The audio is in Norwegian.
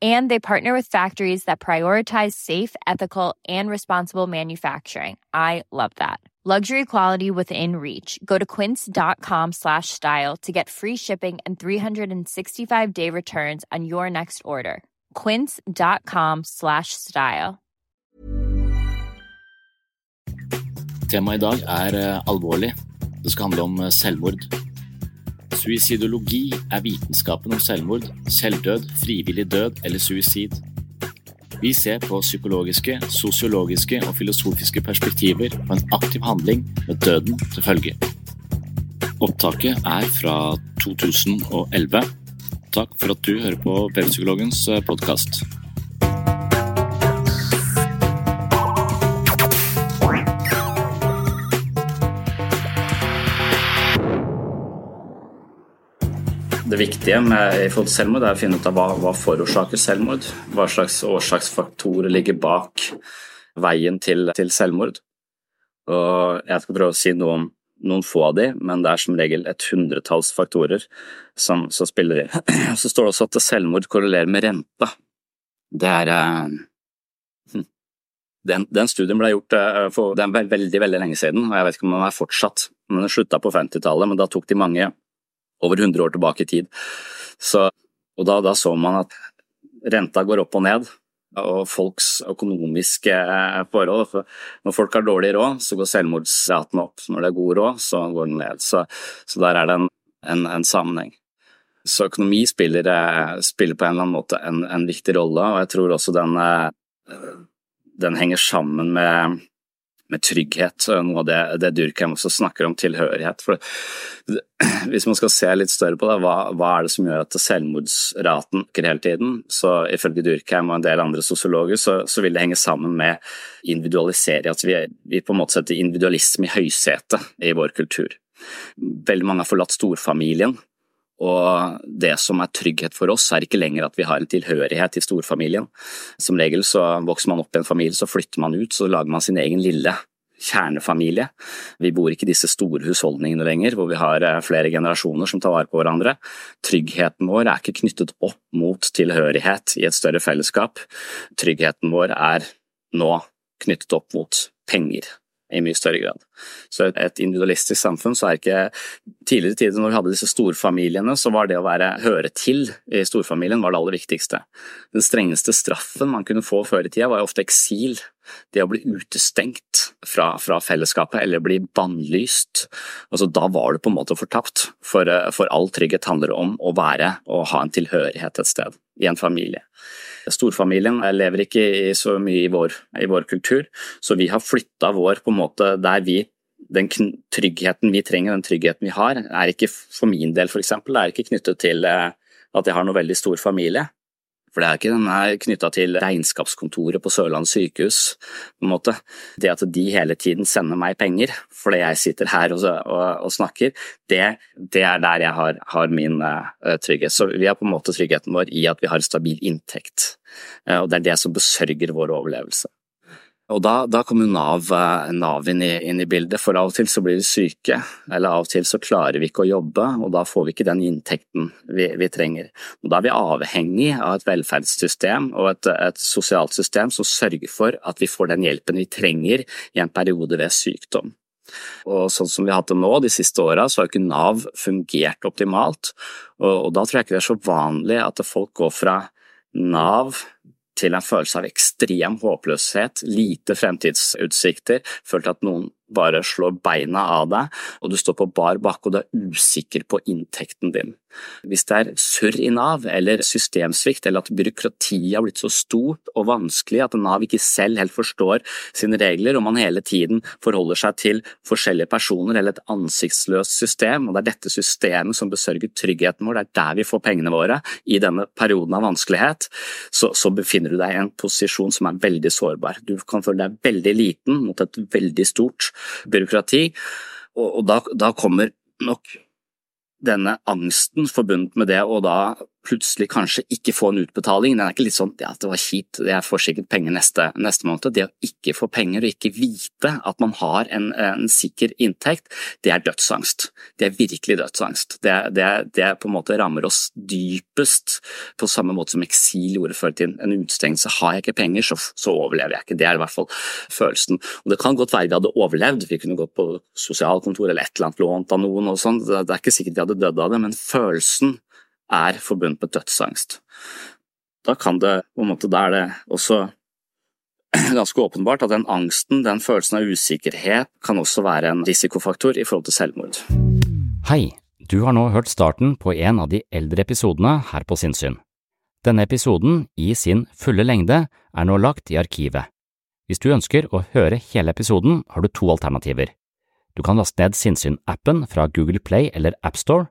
And they partner with factories that prioritize safe, ethical, and responsible manufacturing. I love that. Luxury quality within reach. Go to quince.com slash style to get free shipping and 365 day returns on your next order. Quince.com slash style. Temaet i dag er eh, alvorlig. Det skal handle om eh, selvmord. Suicidologi er vitenskapen om selvmord, selvdød, frivillig død eller suicid. Vi ser på psykologiske, sosiologiske og filosofiske perspektiver på en aktiv handling med døden til følge. Opptaket er fra 2011. Takk for at du hører på Webpsykologens podkast. Viktige med, i forhold til selvmord er å finne ut av hva, hva forårsaker selvmord. Hva slags årsaksfaktorer ligger bak veien til, til, selvmord. Og jeg skal prøve å si noe om noen få av de, men det er som regel et hundretalls faktorer som, som spiller inn. Så står det også at selvmord korrelerer med renta. Det er eh, den, den, studien ble gjort eh, for veldig veldig lenge siden, og jeg vet ikke om den er fortsatt. Men Den slutta på 50-tallet, men da tok de mange over 100 år tilbake i tid. Så, og da, da, så man at renta går opp og ned, og folks økonomiske forhold. For når folk har dårlig råd, så går selvmordsraten opp. Når det er god råd, så går den ned. Så, så der er det en, en, en sammenheng. Så økonomi spiller, spiller, på en eller annen måte en, en viktig rolle, og jeg tror også den, den henger sammen med med trygghet. Noe av det, det Durkheim også snakker om, tilhørighet. For hvis man skal se litt større på det, hva, hva er det som gjør at selvmordsraten øker hele tiden, så ifølge Durkheim og en del andre sosiologer, så, så vil det henge sammen med individualisering. At vi, vi på en måte setter individualisme i høysetet i vår kultur. Veldig mange har forlatt storfamilien og det som er trygghet for oss, er ikke lenger at vi har en tilhørighet til storfamilien. Som regel så vokser man opp i en familie, så flytter man ut, så lager man sin egen lille kjernefamilie. Vi bor ikke i disse store husholdningene lenger, hvor vi har eh, flere generasjoner som tar vare på hverandre. Tryggheten vår er ikke knyttet opp mot tilhørighet i et større fellesskap. Tryggheten vår er nå knyttet opp mot penger i mye større grad. Så et individualistisk samfunn så er ikke Tidligere tider når vi hadde disse storfamiliene, så var det å være høre til i storfamilien var det aller viktigste. Den strengeste straffen man kunne få før i tida, var jo ofte eksil. Det å bli utestengt fra, fra fellesskapet eller bli bannlyst. Altså, da var du på en måte fortapt, for, for all trygghet handler om å være og ha en tilhørighet et sted, i en familie. Storfamilien lever ikke så mye i vår, i vår kultur, så vi har flytta vår på en måte der vi den tryggheten vi trenger, den tryggheten vi har, er ikke for min del f.eks. er ikke knyttet til eh, at jeg har noe veldig stor familie. For det er ikke den er knytta til regnskapskontoret på Sørlandet sykehus. på en måte. Det at de hele tiden sender meg penger fordi jeg sitter her og, og, og snakker, det, det, er der jeg har, har min uh, trygghet. Så vi har på en måte tryggheten vår i at vi har stabil inntekt. Uh, og det er det som besørger vår overlevelse. Og da, da kommer Nav, eh, Nav inn, i, inn, i, bildet, for av og til så blir vi syke, eller av og til så klarer vi ikke å jobbe, og da får vi ikke den inntekten vi, vi trenger. Og Da er vi avhengig av et velferdssystem og et, et, sosialt system som sørger for at vi får den hjelpen vi trenger i en periode ved sykdom. Og sånn som vi har hatt det nå de siste åra, så har ikke Nav fungert optimalt, og, og da tror jeg ikke det er så vanlig at folk går fra Nav til en følelse av ekstrem håpløshet, lite fremtidsutsikter, følt at noen bare slår beina av deg, og du står på bar bakke og du er usikker på inntekten din. Hvis det er surr i Nav, eller systemsvikt, eller at byråkratiet har blitt så stort og vanskelig at Nav ikke selv helt forstår sine regler, og man hele tiden forholder seg til forskjellige personer eller et ansiktsløst system, og det er dette systemet som besørger tryggheten vår, det er der vi får pengene våre i denne perioden av vanskelighet, så, så befinner du deg i en posisjon som er veldig sårbar. Du kan føle deg veldig liten mot et veldig stort byråkrati, og, og da, da kommer nok denne angsten forbundet med det, og da plutselig kanskje ikke få en utbetaling. Den er ikke litt sånn ja, det var kjipt, jeg får sikkert penger neste, neste måned. Det å ikke få penger og ikke vite at man har en, en sikker inntekt, det er dødsangst. Det er virkelig dødsangst. Det, det, det på en måte rammer oss dypest, på samme måte som eksil gjorde før til en utstengelse. Har jeg ikke penger, så, så, overlever jeg ikke. Det er i hvert fall følelsen. Og Det kan godt være vi hadde overlevd, vi kunne gått på sosialkontor eller et eller annet lånt av noen og sånn, det er ikke sikkert vi hadde dødd av det, men følelsen er forbundet med dødsangst. Da det, måte, da er det også ganske åpenbart at den angsten, den følelsen av usikkerhet, kan også være en risikofaktor i forhold til selvmord. Hei, du har nå hørt starten på en av de eldre episodene her på Sinnsyn. Denne episoden, i sin fulle lengde, er nå lagt i arkivet. Hvis du ønsker å høre hele episoden, har du to alternativer. Du kan laste ned Sinnsyn-appen fra Google Play eller AppStore,